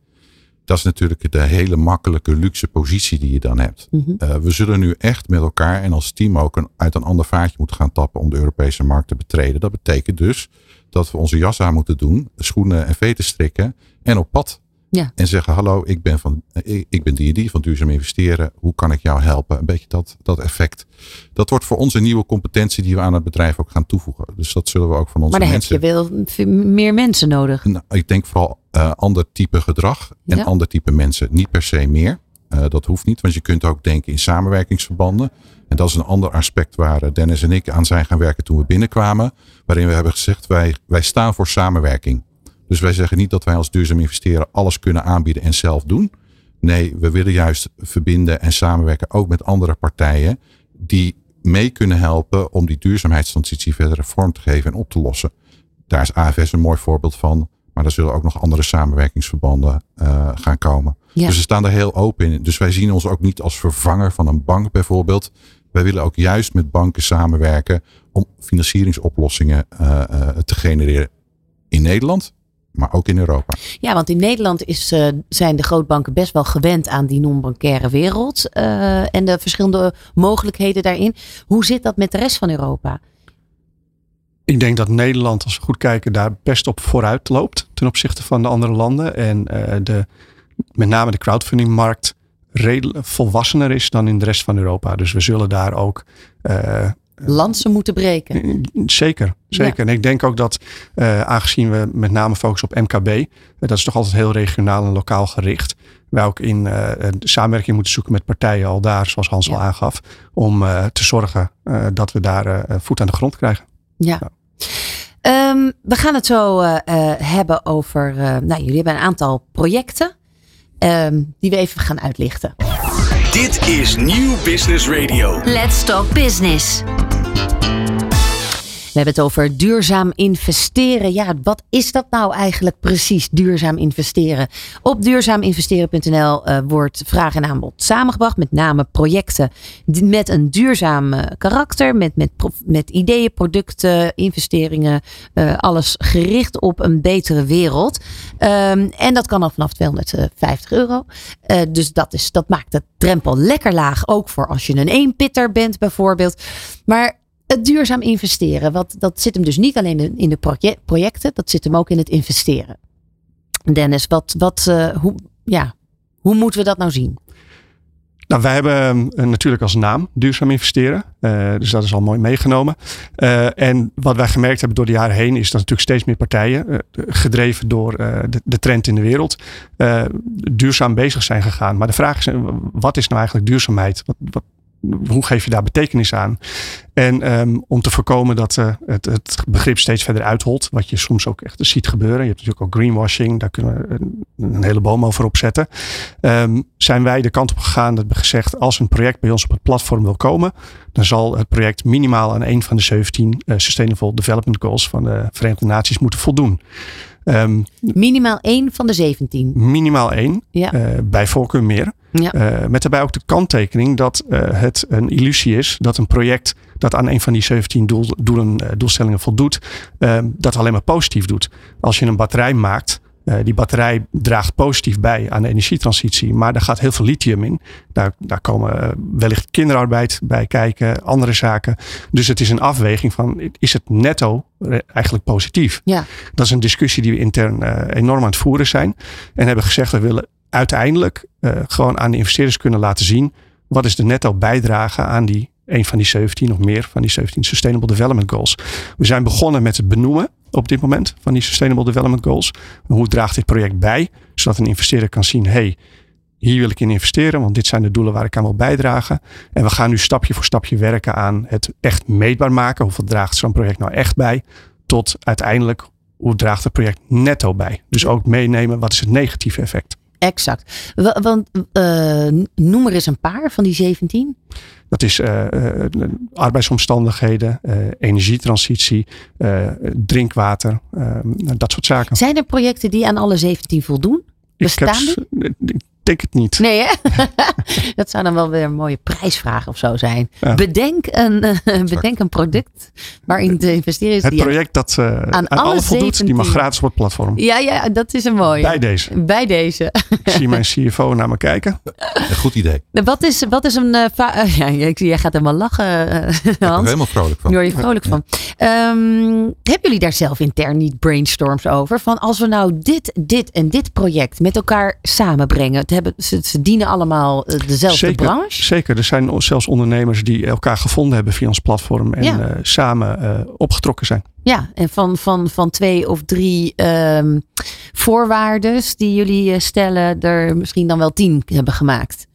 Dat is natuurlijk de hele makkelijke luxe positie die je dan hebt. Mhm. Uh, we zullen nu echt met elkaar en als team ook een, uit een ander vaatje moeten gaan tappen om de Europese markt te betreden. Dat betekent dus dat we onze jas aan moeten doen, schoenen en veten strikken en op pad. Ja. En zeggen, hallo, ik ben, van, ik, ik ben die en die van duurzaam investeren. Hoe kan ik jou helpen? Een beetje dat, dat effect. Dat wordt voor ons een nieuwe competentie die we aan het bedrijf ook gaan toevoegen. Dus dat zullen we ook van onze Maar dan mensen... heb je wel meer mensen nodig. Nou, ik denk vooral eh, ander type gedrag en Ja. ander type mensen. Niet per se meer. Eh, dat hoeft niet, want je kunt ook denken in samenwerkingsverbanden. En dat is een ander aspect waar eh, Dennis en ik aan zijn gaan werken toen we binnenkwamen. Waarin we hebben gezegd, wij, wij staan voor samenwerking. Dus wij zeggen niet dat wij als duurzaam investeren alles kunnen aanbieden en zelf doen. Nee, we willen juist verbinden en samenwerken ook met andere partijen die mee kunnen helpen om die duurzaamheidstransitie verder vorm te geven en op te lossen. Daar is AFS een mooi voorbeeld van. Maar er zullen ook nog andere samenwerkingsverbanden eh, gaan komen. Ja. Dus we staan daar heel open in. Dus wij zien ons ook niet als vervanger van een bank bijvoorbeeld. Wij willen ook juist met banken samenwerken om financieringsoplossingen eh, eh, te genereren in Nederland, maar ook in Europa. Ja, want in Nederland is, eh, zijn de grootbanken best wel gewend aan die non-bankaire wereld. eh, en de verschillende mogelijkheden daarin. Hoe zit dat met de rest van Europa? Ik denk dat Nederland, als we goed kijken, daar best op vooruit loopt ten opzichte van de andere landen. En eh, de, met name de crowdfundingmarkt redelijk volwassener is dan in de rest van Europa. Dus we zullen daar ook eh, Lansen moeten breken. Zeker, zeker. En ik denk ook dat eh, aangezien we met name focussen op MKB, eh, dat is toch altijd heel regionaal en lokaal gericht. Wij ook in eh, samenwerking moeten zoeken met partijen al daar, zoals Hans Ja. al aangaf, om eh, te zorgen eh, dat we daar eh, voet aan de grond krijgen. Ja. Ehm, we gaan het zo eh, eh, hebben over. eh, nou, jullie hebben een aantal projecten. ehm, die we even gaan uitlichten. Dit is Nieuw Business Radio. Let's Talk Business. We hebben het over duurzaam investeren. Ja, wat is dat nou eigenlijk precies, duurzaam investeren? Op duurzaaminvesteren.nl eh, wordt vraag en aanbod samengebracht. Met name projecten met een duurzaam eh, karakter. Met, met, met ideeën, producten, investeringen. eh, alles gericht op een betere wereld. Ehm, en dat kan al vanaf 250 euro. Dus dat, is, dat maakt de drempel lekker laag. Ook voor als je een eenpitter bent bijvoorbeeld. Maar het duurzaam investeren, wat, dat zit hem dus niet alleen in, de proje- projecten, dat zit hem ook in het investeren. Dennis, wat, wat, eh, hoe, ja, hoe moeten we dat nou zien? Nou, wij hebben eh, natuurlijk als naam duurzaam investeren. Eh, dus dat is al mooi meegenomen. En wat wij gemerkt hebben door de jaren heen is dat natuurlijk steeds meer partijen, gedreven door de, de trend in de wereld, duurzaam bezig zijn gegaan. Maar de vraag is, wat is nou eigenlijk duurzaamheid? Wat, hoe geef je daar betekenis aan? En ehm, om te voorkomen dat eh, het, het begrip steeds verder uitholt, wat je soms ook echt ziet gebeuren. Je hebt natuurlijk ook greenwashing, daar kunnen we een, een hele boom over opzetten. Ehm, zijn wij de kant op gegaan dat we gezegd, als een project bij ons op het platform wil komen, dan zal het project minimaal aan een van de 17 eh, Sustainable Development Goals van de Verenigde Naties moeten voldoen. Ehm, Minimaal één van de 17. minimaal één, Ja. eh, bij voorkeur meer. Ja. Eh, met daarbij ook de kanttekening dat eh, het een illusie is dat een project dat aan een van die 17 doel, doelen, eh, doelstellingen voldoet, eh, dat alleen maar positief doet. Als je een batterij maakt, die batterij draagt positief bij aan de energietransitie, maar daar gaat heel veel lithium in. Daar, daar komen wellicht kinderarbeid bij kijken, andere zaken. Dus het is een afweging van, is het netto eigenlijk positief? Ja. Dat is een discussie die we intern enorm aan het voeren zijn. En hebben gezegd, we willen uiteindelijk eh, gewoon aan de investeerders kunnen laten zien. Wat is de netto bijdrage aan die een van die 17 of meer van die 17 Sustainable Development Goals. We zijn begonnen met het benoemen op dit moment van die Sustainable Development Goals. Hoe draagt dit project bij? Zodat een investeerder kan zien, hey, hier wil ik in investeren, want dit zijn de doelen waar ik aan wil bijdragen. En we gaan nu stapje voor stapje werken aan het echt meetbaar maken. Hoeveel draagt zo'n project nou echt bij? Tot uiteindelijk, hoe draagt het project netto bij? Dus ook meenemen, wat is het negatieve effect? Exact. Wa- Want eh, noem er eens een paar van die 17. Dat is eh, eh, arbeidsomstandigheden, energietransitie, drinkwater, dat soort zaken. Zijn er projecten die aan alle 17 voldoen? Bestaan ik, heb, ik denk het niet. Nee, hè? (laughs) dat zou dan wel weer een mooie prijsvraag of zo zijn. Ja. Bedenk, een, eh, (laughs) bedenk een product waarin te investeren is. Het die- project dat eh, aan, alle alle voldoet, die mag 17. gratis op het platform. Ja, ja, dat is een mooie. Bij deze. Bij deze. (laughs) Ik zie mijn CFO naar me kijken. Een goed idee. Wat is, wat is een... eh, ja, ik zie, jij gaat helemaal lachen, ben ik helemaal vrolijk van. Daar je vrolijk van. Ehm, hebben jullie daar zelf intern niet brainstorms over? Van als we nou dit, dit en dit project met elkaar samenbrengen. Hebben, ze, ze dienen allemaal eh, dezelfde Zeker, branche. zeker. Er zijn zelfs ondernemers die elkaar gevonden hebben via ons platform. En Ja. eh, samen eh, opgetrokken zijn. Ja, en van, van, van twee of drie ehm voorwaardes die jullie stellen, er misschien dan wel tien hebben gemaakt.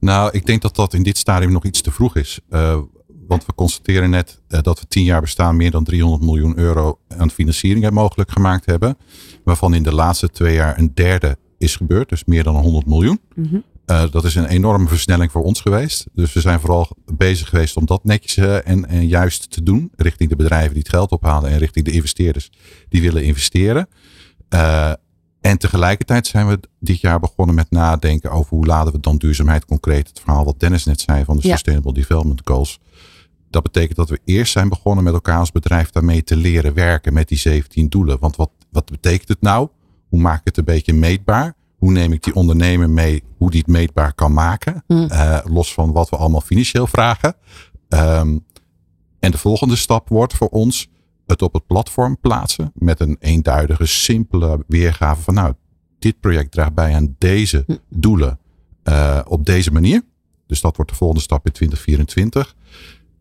Nou, ik denk dat dat in dit stadium nog iets te vroeg is. Eh, want we constateren net dat we tien jaar bestaan meer dan 300 miljoen euro aan financiering mogelijk gemaakt hebben. Waarvan in de laatste twee jaar een derde is gebeurd. Dus meer dan 100 miljoen. Mhm. Eh, dat is een enorme versnelling voor ons geweest. Dus we zijn vooral bezig geweest om dat netjes eh, en, en juist te doen. Richting de bedrijven die het geld ophalen en richting de investeerders die willen investeren. Eh, en tegelijkertijd zijn we dit jaar begonnen met nadenken over hoe laden we dan duurzaamheid concreet. Het verhaal wat Dennis net zei van de Ja. Sustainable Development Goals. Dat betekent dat we eerst zijn begonnen met elkaar als bedrijf daarmee te leren werken met die 17 doelen. Want wat, wat betekent het nou? Hoe maak ik het een beetje meetbaar? Hoe neem ik die ondernemer mee hoe die het meetbaar kan maken? Hmm. Eh, los van wat we allemaal financieel vragen. Ehm, en de volgende stap wordt voor ons het op het platform plaatsen met een eenduidige, simpele weergave van nou, dit project draagt bij aan deze Hm. doelen eh, op deze manier. Dus dat wordt de volgende stap in 2024.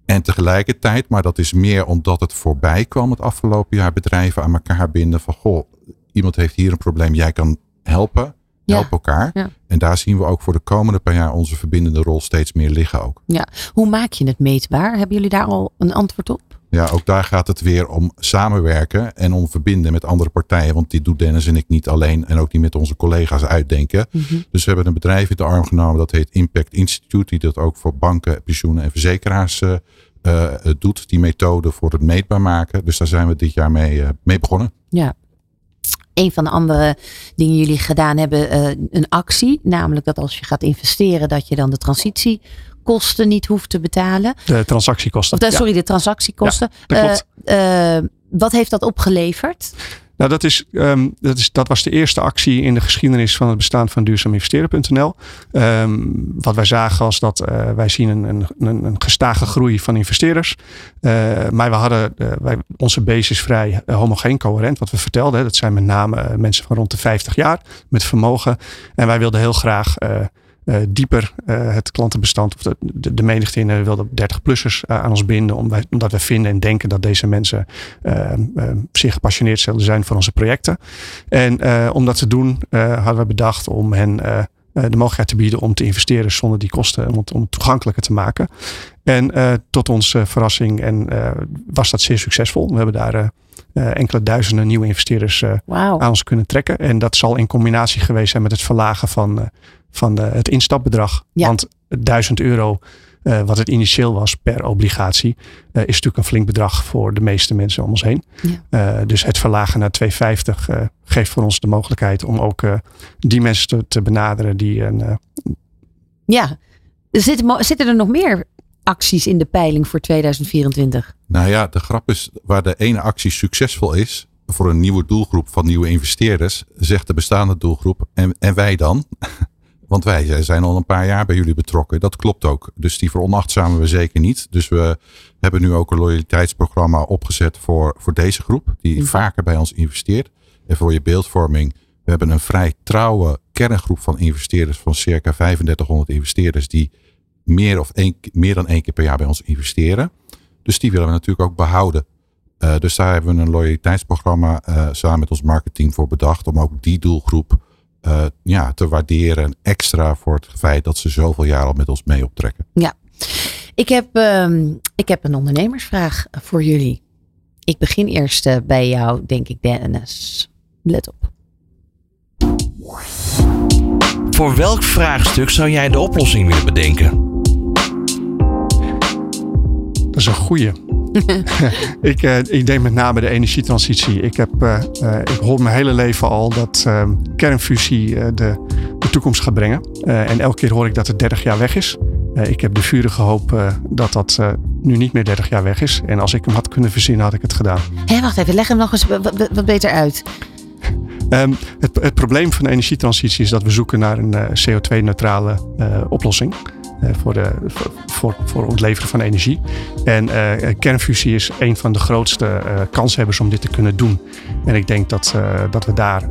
En tegelijkertijd, maar dat is meer omdat het voorbij kwam het afgelopen jaar, bedrijven aan elkaar binden van goh, iemand heeft hier een probleem, jij kan helpen, Ja. help elkaar. Ja. En daar zien we ook voor de komende paar jaar onze verbindende rol steeds meer liggen ook. Hoe maak je het meetbaar? Hebben jullie daar al een antwoord op? Ja, ook daar gaat het weer om samenwerken en om verbinden met andere partijen. Want dit doet Dennis en ik niet alleen en ook niet met onze collega's uitdenken. Mhm. Dus we hebben een bedrijf in de arm genomen dat heet Impact Institute. Die dat ook voor banken, pensioenen en verzekeraars eh, eh, doet. Die methode voor het meetbaar maken. Dus daar zijn we dit jaar mee, eh, mee begonnen. Ja. Een van de andere dingen jullie gedaan hebben, eh, een actie. Namelijk dat als je gaat investeren, dat je dan de transitiekosten niet hoeft te betalen. De transactiekosten. Of de, Ja. sorry, de transactiekosten. Eh, eh, wat heeft dat opgeleverd? Nou, dat, is, ehm, dat, is, dat was de eerste actie in de geschiedenis van het bestaan van duurzaaminvesteren.nl. Ehm, wat wij zagen was dat eh, wij zien een, een, een, gestage groei van investeerders. Eh, maar we hadden, eh, wij, onze base is vrij homogeen, coherent. Wat we vertelden, dat zijn met name mensen van rond de 50 jaar met vermogen. En wij wilden heel graag dieper eh, het klantenbestand of de, de, de menigte in, eh, wilden 30-plussers aan ons binden. Om wij, omdat we vinden en denken dat deze mensen eh, eh, zeer gepassioneerd zullen zijn voor onze projecten. En eh, om dat te doen eh, hadden we bedacht om hen eh, eh, de mogelijkheid te bieden om te investeren zonder die kosten, om het, om het toegankelijker te maken. En eh, tot onze verrassing en, eh, was dat zeer succesvol. We hebben daar eh, eh, enkele duizenden nieuwe investeerders eh, aan ons kunnen trekken. En dat zal in combinatie geweest zijn met het verlagen van, eh, van de, het instapbedrag. Ja. Want 1000 euro, eh, wat het initieel was per obligatie, eh, is natuurlijk een flink bedrag voor de meeste mensen om ons heen. Ja. Eh, dus het verlagen naar 250 eh, geeft voor ons de mogelijkheid om ook eh, die mensen te, te benaderen die een. eh, Ja. Zitten er nog meer acties in de peiling voor 2024? Nou ja, de grap is waar de ene actie succesvol is voor een nieuwe doelgroep van nieuwe investeerders, zegt de bestaande doelgroep en, en wij dan. (laughs) Want wij zijn al een paar jaar bij jullie betrokken. Dat klopt ook. Dus die veronachtzamen we zeker niet. Dus we hebben nu ook een loyaliteitsprogramma opgezet voor, voor deze groep. Die vaker bij ons investeert. En voor je beeldvorming. We hebben een vrij trouwe kerngroep van investeerders. Van circa 3500 investeerders. Die meer, of één, meer dan één keer per jaar bij ons investeren. Dus die willen we natuurlijk ook behouden. Uh, dus daar hebben we een loyaliteitsprogramma uh, samen met ons marketing voor bedacht. Om ook die doelgroep uh, ja, te waarderen. Extra voor het feit dat ze zoveel jaar al met ons mee optrekken. Ja, ik heb, um, ik heb een ondernemersvraag voor jullie. Ik begin eerst uh, bij jou, denk ik, Dennis. Let op. Voor welk vraagstuk zou jij de oplossing willen bedenken? Dat is een goeie. (laughs) ik, uh, ik denk met name de energietransitie. Ik, heb, uh, uh, ik hoor mijn hele leven al dat kernfusie de, de toekomst gaat brengen. en elke keer hoor ik dat het 30 jaar weg is. ik heb de vurige hoop dat dat nu niet meer 30 jaar weg is. En als ik hem had kunnen verzinnen, had ik het gedaan. Hé, wacht even, leg hem nog eens wat, wat beter uit. Um, het, het, probleem van de energietransitie is dat we zoeken naar een CO2-neutrale oplossing. Eh, voor, de, voor, voor het leveren van energie. En uh, kernfusie is een van de grootste kanshebbers om dit te kunnen doen. En ik denk dat, dat we daar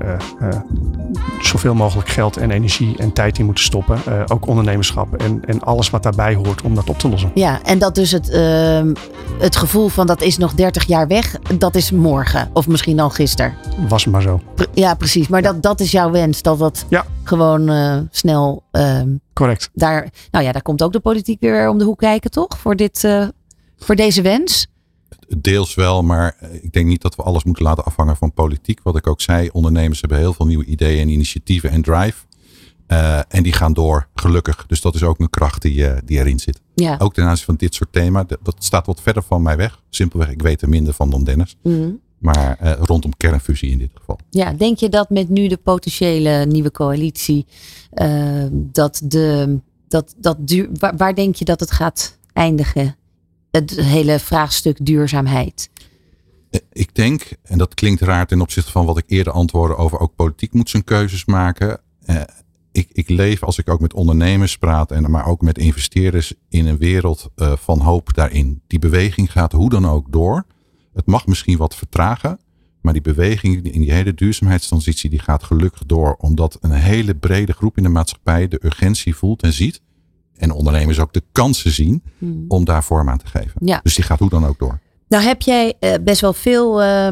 zoveel mogelijk geld en energie en tijd in moeten stoppen. ook ondernemerschap en, en alles wat daarbij hoort om dat op te lossen. Ja, en dat dus het, ehm, het gevoel van dat is nog 30 jaar weg, dat is morgen. Of misschien al gisteren. Was maar zo. ja, precies. Maar dat, dat is jouw wens. Dat dat ja. gewoon snel ehm, Correct. Daar, nou ja, daar komt ook de politiek weer om de hoek kijken, toch? Voor, dit, uh, voor deze wens? Deels wel, maar ik denk niet dat we alles moeten laten afhangen van politiek. Wat ik ook zei, ondernemers hebben heel veel nieuwe ideeën en initiatieven en drive. Uh, en die gaan door, gelukkig. Dus dat is ook een kracht die, uh, die erin zit. Ja. Ook ten aanzien van dit soort thema. Dat staat wat verder van mij weg. Simpelweg, ik weet er minder van dan Dennis. Mm. Maar uh, rondom kernfusie in dit geval. Ja, denk je dat met nu de potentiële nieuwe coalitie, uh, dat de, dat, dat duur, waar, waar, denk je dat het gaat eindigen? Het hele vraagstuk duurzaamheid. Eh, ik denk, en dat klinkt raar ten opzichte van wat ik eerder antwoordde over ook politiek moet zijn keuzes maken. Uh, ik, ik leef als ik ook met ondernemers praat, en, maar ook met investeerders in een wereld uh, van hoop daarin. Die beweging gaat hoe dan ook door. Het mag misschien wat vertragen, maar die beweging in die hele duurzaamheidstransitie die gaat gelukkig door. Omdat een hele brede groep in de maatschappij de urgentie voelt en ziet. En ondernemers ook de kansen zien hmm. om daar vorm aan te geven. Ja. Dus die gaat hoe dan ook door. Nou heb jij uh, best wel veel uh,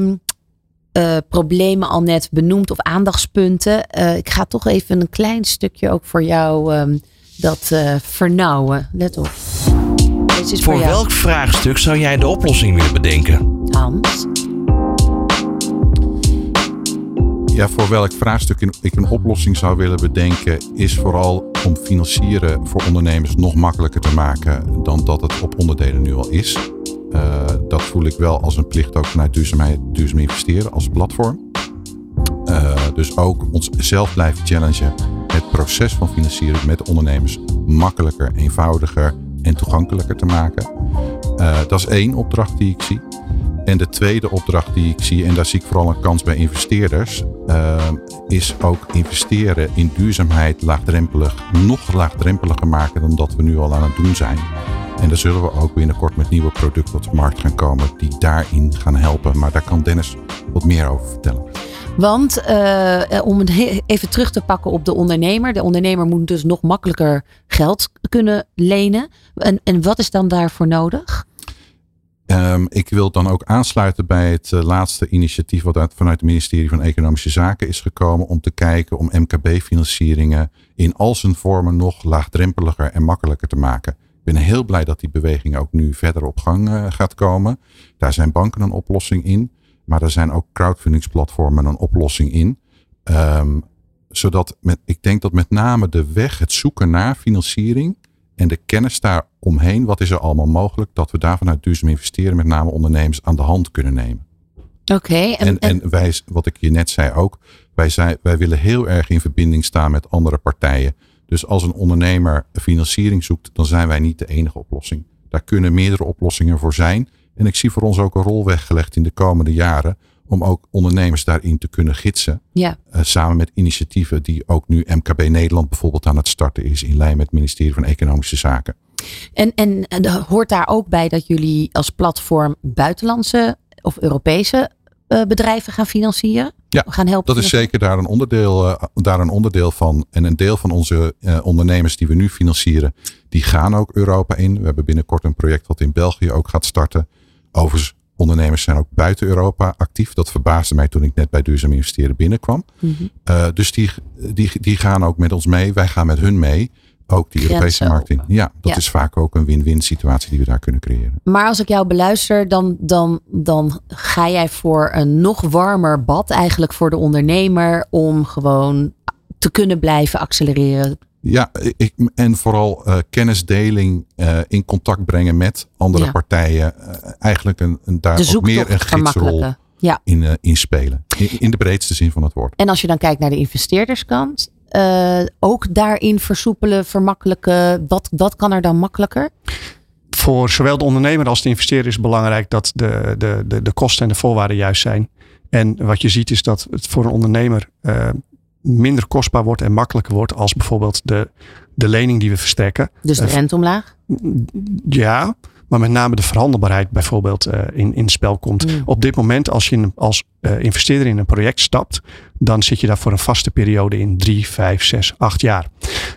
uh, problemen al net benoemd of aandachtspunten. Eh, ik ga toch even een klein stukje ook voor jou um, dat vernauwen. Let op. Voor, voor welk vraagstuk zou jij de oplossing willen bedenken? Hans? Ja, voor welk vraagstuk ik een oplossing zou willen bedenken, is vooral om financieren voor ondernemers nog makkelijker te maken dan dat het op onderdelen nu al is. Uh, dat voel ik wel als een plicht ook vanuit duurzaamheid, duurzaam investeren als platform. Uh, dus ook onszelf blijven challengen het proces van financieren met ondernemers makkelijker, eenvoudiger en toegankelijker te maken. Uh, dat is één opdracht die ik zie. En de tweede opdracht die ik zie, en daar zie ik vooral een kans bij investeerders, uh, is ook investeren in duurzaamheid laagdrempelig, nog laagdrempeliger maken dan dat we nu al aan het doen zijn. En daar zullen we ook binnenkort met nieuwe producten op de markt gaan komen die daarin gaan helpen. Maar daar kan Dennis wat meer over vertellen. Want uh, om even terug te pakken op de ondernemer. De ondernemer moet dus nog makkelijker geld kunnen lenen. En, en wat is dan daarvoor nodig? Um, ik wil dan ook aansluiten bij het uh, laatste initiatief wat uit, vanuit het ministerie van Economische Zaken is gekomen om te kijken om MKB-financieringen in al zijn vormen nog laagdrempeliger en makkelijker te maken. Ik ben heel blij dat die beweging ook nu verder op gang uh, gaat komen. Daar zijn banken een oplossing in, maar daar zijn ook crowdfundingsplatformen een oplossing in. Um, zodat met, ik denk dat met name de weg, het zoeken naar financiering en de kennis daar omheen, wat is er allemaal mogelijk, dat we daar vanuit duurzaam investeren, met name ondernemers, aan de hand kunnen nemen. Oké. en, en, wij, wat ik je net zei ook, wij, zijn, wij willen heel erg in verbinding staan met andere partijen. Dus als een ondernemer financiering zoekt, dan zijn wij niet de enige oplossing. Daar kunnen meerdere oplossingen voor zijn. En ik zie voor ons ook een rol weggelegd in de komende jaren om ook ondernemers daarin te kunnen gidsen. Ja. Uh, samen met initiatieven die ook nu MKB Nederland bijvoorbeeld aan het starten is in lijn met het ministerie van Economische Zaken. En, en, en hoort daar ook bij dat jullie als platform buitenlandse of Europese uh, bedrijven gaan financieren? Ja, gaan helpen dat is zeker daar een, onderdeel, uh, daar een onderdeel van. En een deel van onze ondernemers die we nu financieren, die gaan ook Europa in. We hebben binnenkort een project wat in België ook gaat starten. Overigens ondernemers zijn ook buiten Europa actief. Dat verbaasde mij toen ik net bij Duurzaam Investeren binnenkwam. Mm dus die, die, die gaan ook met ons mee. Wij gaan met hun mee. Ook die Europese markt in. Ja, dat is vaak ook een win-win situatie die we daar kunnen creëren. Maar als ik jou beluister, dan, dan, dan ga jij voor een nog warmer bad eigenlijk voor de ondernemer. Om gewoon te kunnen blijven accelereren ja, ik, en vooral uh, kennisdeling, uh, in contact brengen met andere partijen. Uh, eigenlijk een, een daar ook meer een gidsrol ja. in, in spelen. In, in, de breedste zin van het woord. En als je dan kijkt naar de investeerderskant. ook daarin versoepelen, vermakkelijken? Wat, wat kan er dan makkelijker? Voor zowel de ondernemer als de investeerder is belangrijk dat de, de, de, de kosten en de voorwaarden juist zijn. En wat je ziet is dat het voor een ondernemer minder kostbaar wordt en makkelijker wordt als bijvoorbeeld de, de lening die we verstrekken. Dus de rente omlaag? Ja, maar met name de verhandelbaarheid bijvoorbeeld uh, in, in spel komt. Mm. Op dit moment, als je als uh, investeerder in een project stapt, dan zit je daar voor een vaste periode in drie, vijf, zes, acht jaar.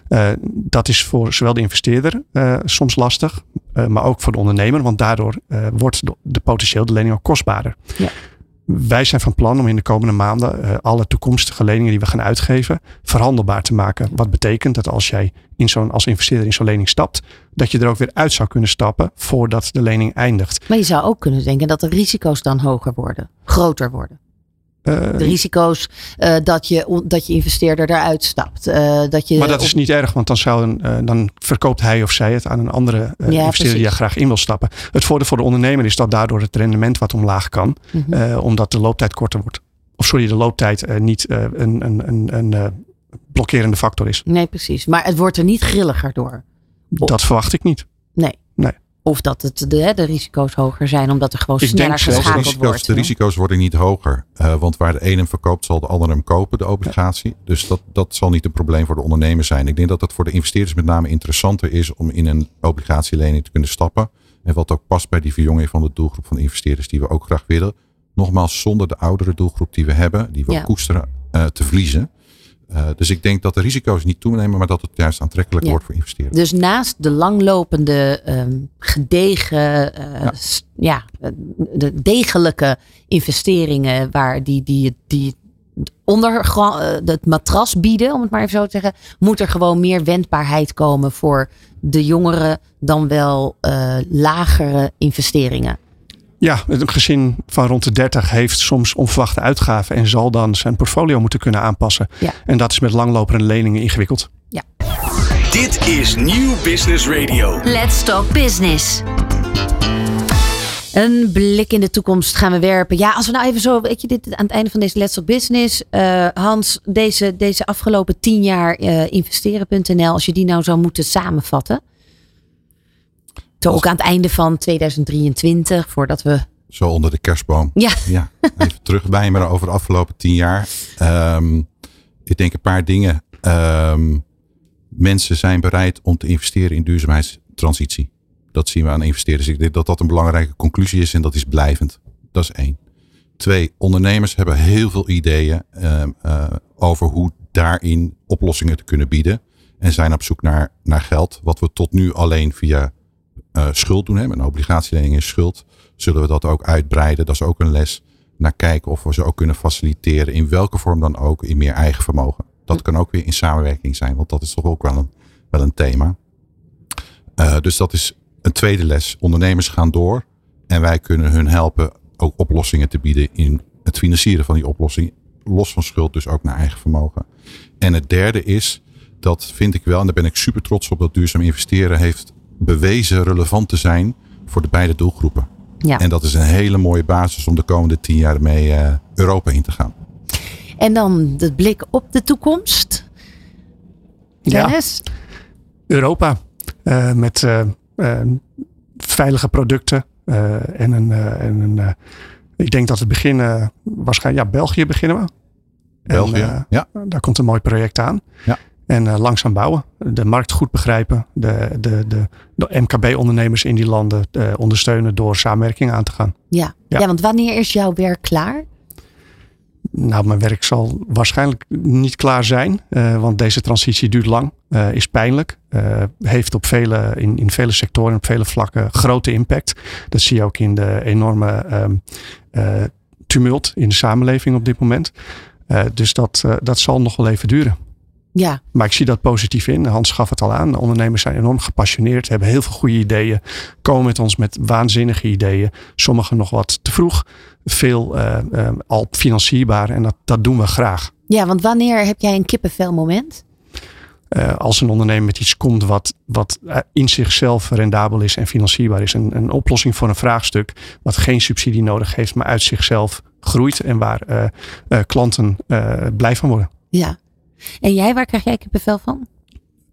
Uh, dat is voor zowel de investeerder soms lastig, maar ook voor de ondernemer, want daardoor wordt de, de potentieel de lening ook kostbaarder. Ja. Wij zijn van plan om in de komende maanden uh, alle toekomstige leningen die we gaan uitgeven verhandelbaar te maken. Wat betekent dat als jij in zo'n, als investeerder in zo'n lening stapt, dat je er ook weer uit zou kunnen stappen voordat de lening eindigt. Maar je zou ook kunnen denken dat de risico's dan hoger worden, groter worden de eh, risico's uh, dat, je, dat je investeerder eruit stapt. Uh, dat je maar dat is niet erg, want dan, zou een, dan verkoopt hij of zij het aan een andere ja, investeerder die er graag in wil stappen. Het voordeel voor de ondernemer is dat daardoor het rendement wat omlaag kan, mm -hmm. omdat de looptijd korter wordt. Of sorry, de looptijd niet een, een, een, een blokkerende factor is. Nee, precies. Maar het wordt er niet grilliger door. Dat verwacht ik niet. Nee. Of dat het de, de risico's hoger zijn omdat er gewoon ik sneller geschakeld de risico's, wordt. De risico's worden niet hoger. Uh, want waar de een hem verkoopt zal de ander hem kopen, de obligatie. Dus dat, dat zal niet een probleem voor de ondernemer zijn. Ik denk dat het voor de investeerders met name interessanter is om in een obligatielening te kunnen stappen. En wat ook past bij die verjonging van de doelgroep van de investeerders die we ook graag willen. Nogmaals, zonder de oudere doelgroep die we hebben, die we koesteren, uh, te verliezen. Uh, dus ik denk dat de risico's niet toenemen, maar dat het juist aantrekkelijk wordt voor investeerders. Dus naast de langlopende, um, gedegen, uh, ja. ja. de degelijke investeringen waar die, die, die onder het matras bieden, om het maar even zo te zeggen, moet er gewoon meer wendbaarheid komen voor de jongere dan wel uh, lagere investeringen. Ja, een gezin van rond de 30 heeft soms onverwachte uitgaven en zal dan zijn portfolio moeten kunnen aanpassen. Ja. En dat is met langlopende leningen ingewikkeld. Ja. Dit is Nieuw Business Radio. Let's Talk Business. Een blik in de toekomst gaan we werpen. Ja, als we nou even zo, weet je, dit aan het einde van deze Let's Talk Business. Uh, Hans, deze, deze afgelopen tien jaar uh, investeren.nl, als je die nou zou moeten samenvatten. Zo ook aan het einde van 2023, voordat we. Zo onder de kerstboom. Ja. ja even terug bij me over de afgelopen tien jaar. Um, ik denk een paar dingen. Um, mensen zijn bereid om te investeren in duurzaamheidstransitie. Dat zien we aan investeerders. Ik denk dat dat een belangrijke conclusie is en dat is blijvend. Dat is één. Twee, ondernemers hebben heel veel ideeën um, uh, over hoe daarin oplossingen te kunnen bieden. En zijn op zoek naar, naar geld, wat we tot nu alleen via uh, schuld doen. Hè, een obligatielening is schuld. Zullen we dat ook uitbreiden? Dat is ook een les. Naar kijken of we ze ook kunnen faciliteren. In welke vorm dan ook. In meer eigen vermogen. Dat kan ook weer in samenwerking zijn. Want dat is toch ook wel een, wel een thema. Uh, dus dat is een tweede les. Ondernemers gaan door. En wij kunnen hun helpen ook oplossingen te bieden in het financieren van die oplossing. Los van schuld, dus ook naar eigen vermogen. En het derde is, dat vind ik wel, en daar ben ik super trots op, dat duurzaam investeren heeft bewezen relevant te zijn voor de beide doelgroepen. Ja. En dat is een hele mooie basis om de komende tien jaar mee uh, Europa in te gaan. En dan de blik op de toekomst. Dennis? Ja. Europa. Uh, met uh, veilige producten. en een, en een ik denk dat we beginnen, waarschijnlijk, ja, België beginnen we. België, en, ja. Daar komt een mooi project aan. Ja. En uh, langzaam bouwen. De markt goed begrijpen. De, de, de, de MKB-ondernemers in die landen uh, ondersteunen door samenwerking aan te gaan. Ja. ja. Ja. want wanneer is jouw werk klaar? Nou, mijn werk zal waarschijnlijk niet klaar zijn. Uh, want deze transitie duurt lang. is pijnlijk. heeft op vele, in, in vele sectoren, op vele vlakken grote impact. Dat zie je ook in de enorme um, tumult in de samenleving op dit moment. dus dat, dat zal nog wel even duren. Ja. Maar ik zie dat positief in. Hans gaf het al aan. De ondernemers zijn enorm gepassioneerd, hebben heel veel goede ideeën, komen met ons met waanzinnige ideeën. Sommige nog wat te vroeg, veel uh, uh, al financierbaar en dat, dat doen we graag. Ja, want wanneer heb jij een kippenvel moment? Uh, als een ondernemer met iets komt wat, wat in zichzelf rendabel is en financierbaar is. Een, een oplossing voor een vraagstuk wat geen subsidie nodig heeft, maar uit zichzelf groeit en waar klanten blij van worden. Ja, En jij, waar krijg jij kippenvel van?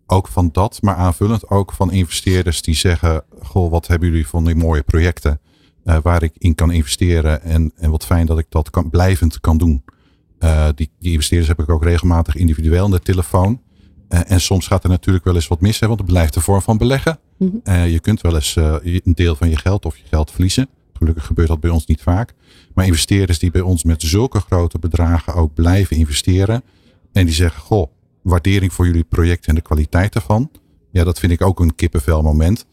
Ook van dat, maar aanvullend ook van investeerders die zeggen: Goh, wat hebben jullie van die mooie projecten uh, waar ik in kan investeren? En, en wat fijn dat ik dat kan, blijvend kan doen. Uh, die, die investeerders heb ik ook regelmatig individueel in de telefoon. Uh, en soms gaat er natuurlijk wel eens wat mis, hè, want het blijft de vorm van beleggen. Mm -hmm. je kunt wel eens een deel van je geld of je geld verliezen. Gelukkig gebeurt dat bij ons niet vaak. Maar investeerders die bij ons met zulke grote bedragen ook blijven investeren. En die zeggen, goh, waardering voor jullie project en de kwaliteit ervan. Ja, dat vind ik ook een kippenvel moment.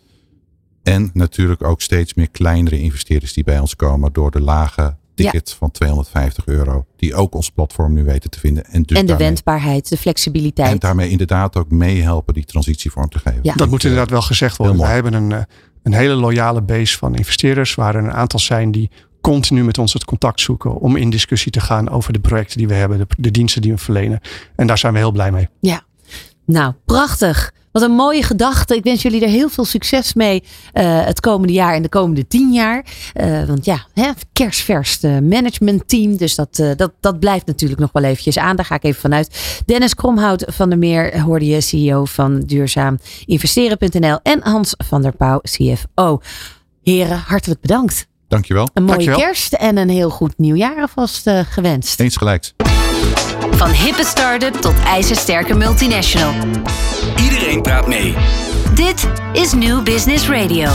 En natuurlijk ook steeds meer kleinere investeerders die bij ons komen door de lage ticket ja. van 250 euro. Die ook ons platform nu weten te vinden. En, dus en de daarmee, wendbaarheid, de flexibiliteit. En daarmee inderdaad ook meehelpen die transitie vorm te geven. Ja. Dat moet inderdaad wel gezegd worden. We hebben een, eh, een hele loyale base van investeerders. Waar er een aantal zijn die continu met ons het contact zoeken om in discussie te gaan over de projecten die we hebben, de, diensten die we verlenen. En daar zijn we heel blij mee. Ja, nou prachtig. Wat een mooie gedachte. Ik wens jullie er heel veel succes mee uh, het komende jaar en de komende tien jaar. Uh, want ja, hè, kerstvers uh, managementteam. Dus dat, dat, dat blijft natuurlijk nog wel eventjes aan. Daar ga ik even vanuit. Dennis Kromhout van der Meer hoorde je CEO van duurzaam investeren.nl. En Hans van der Pauw, CFO. Heren, hartelijk bedankt. Dankjewel. Een mooie Dankjewel. kerst en een heel goed nieuwjaar alvast uh, gewenst. Eens gelijks. Van hippe start-up tot ijzersterke multinational. Iedereen praat mee. Dit is New Business Radio.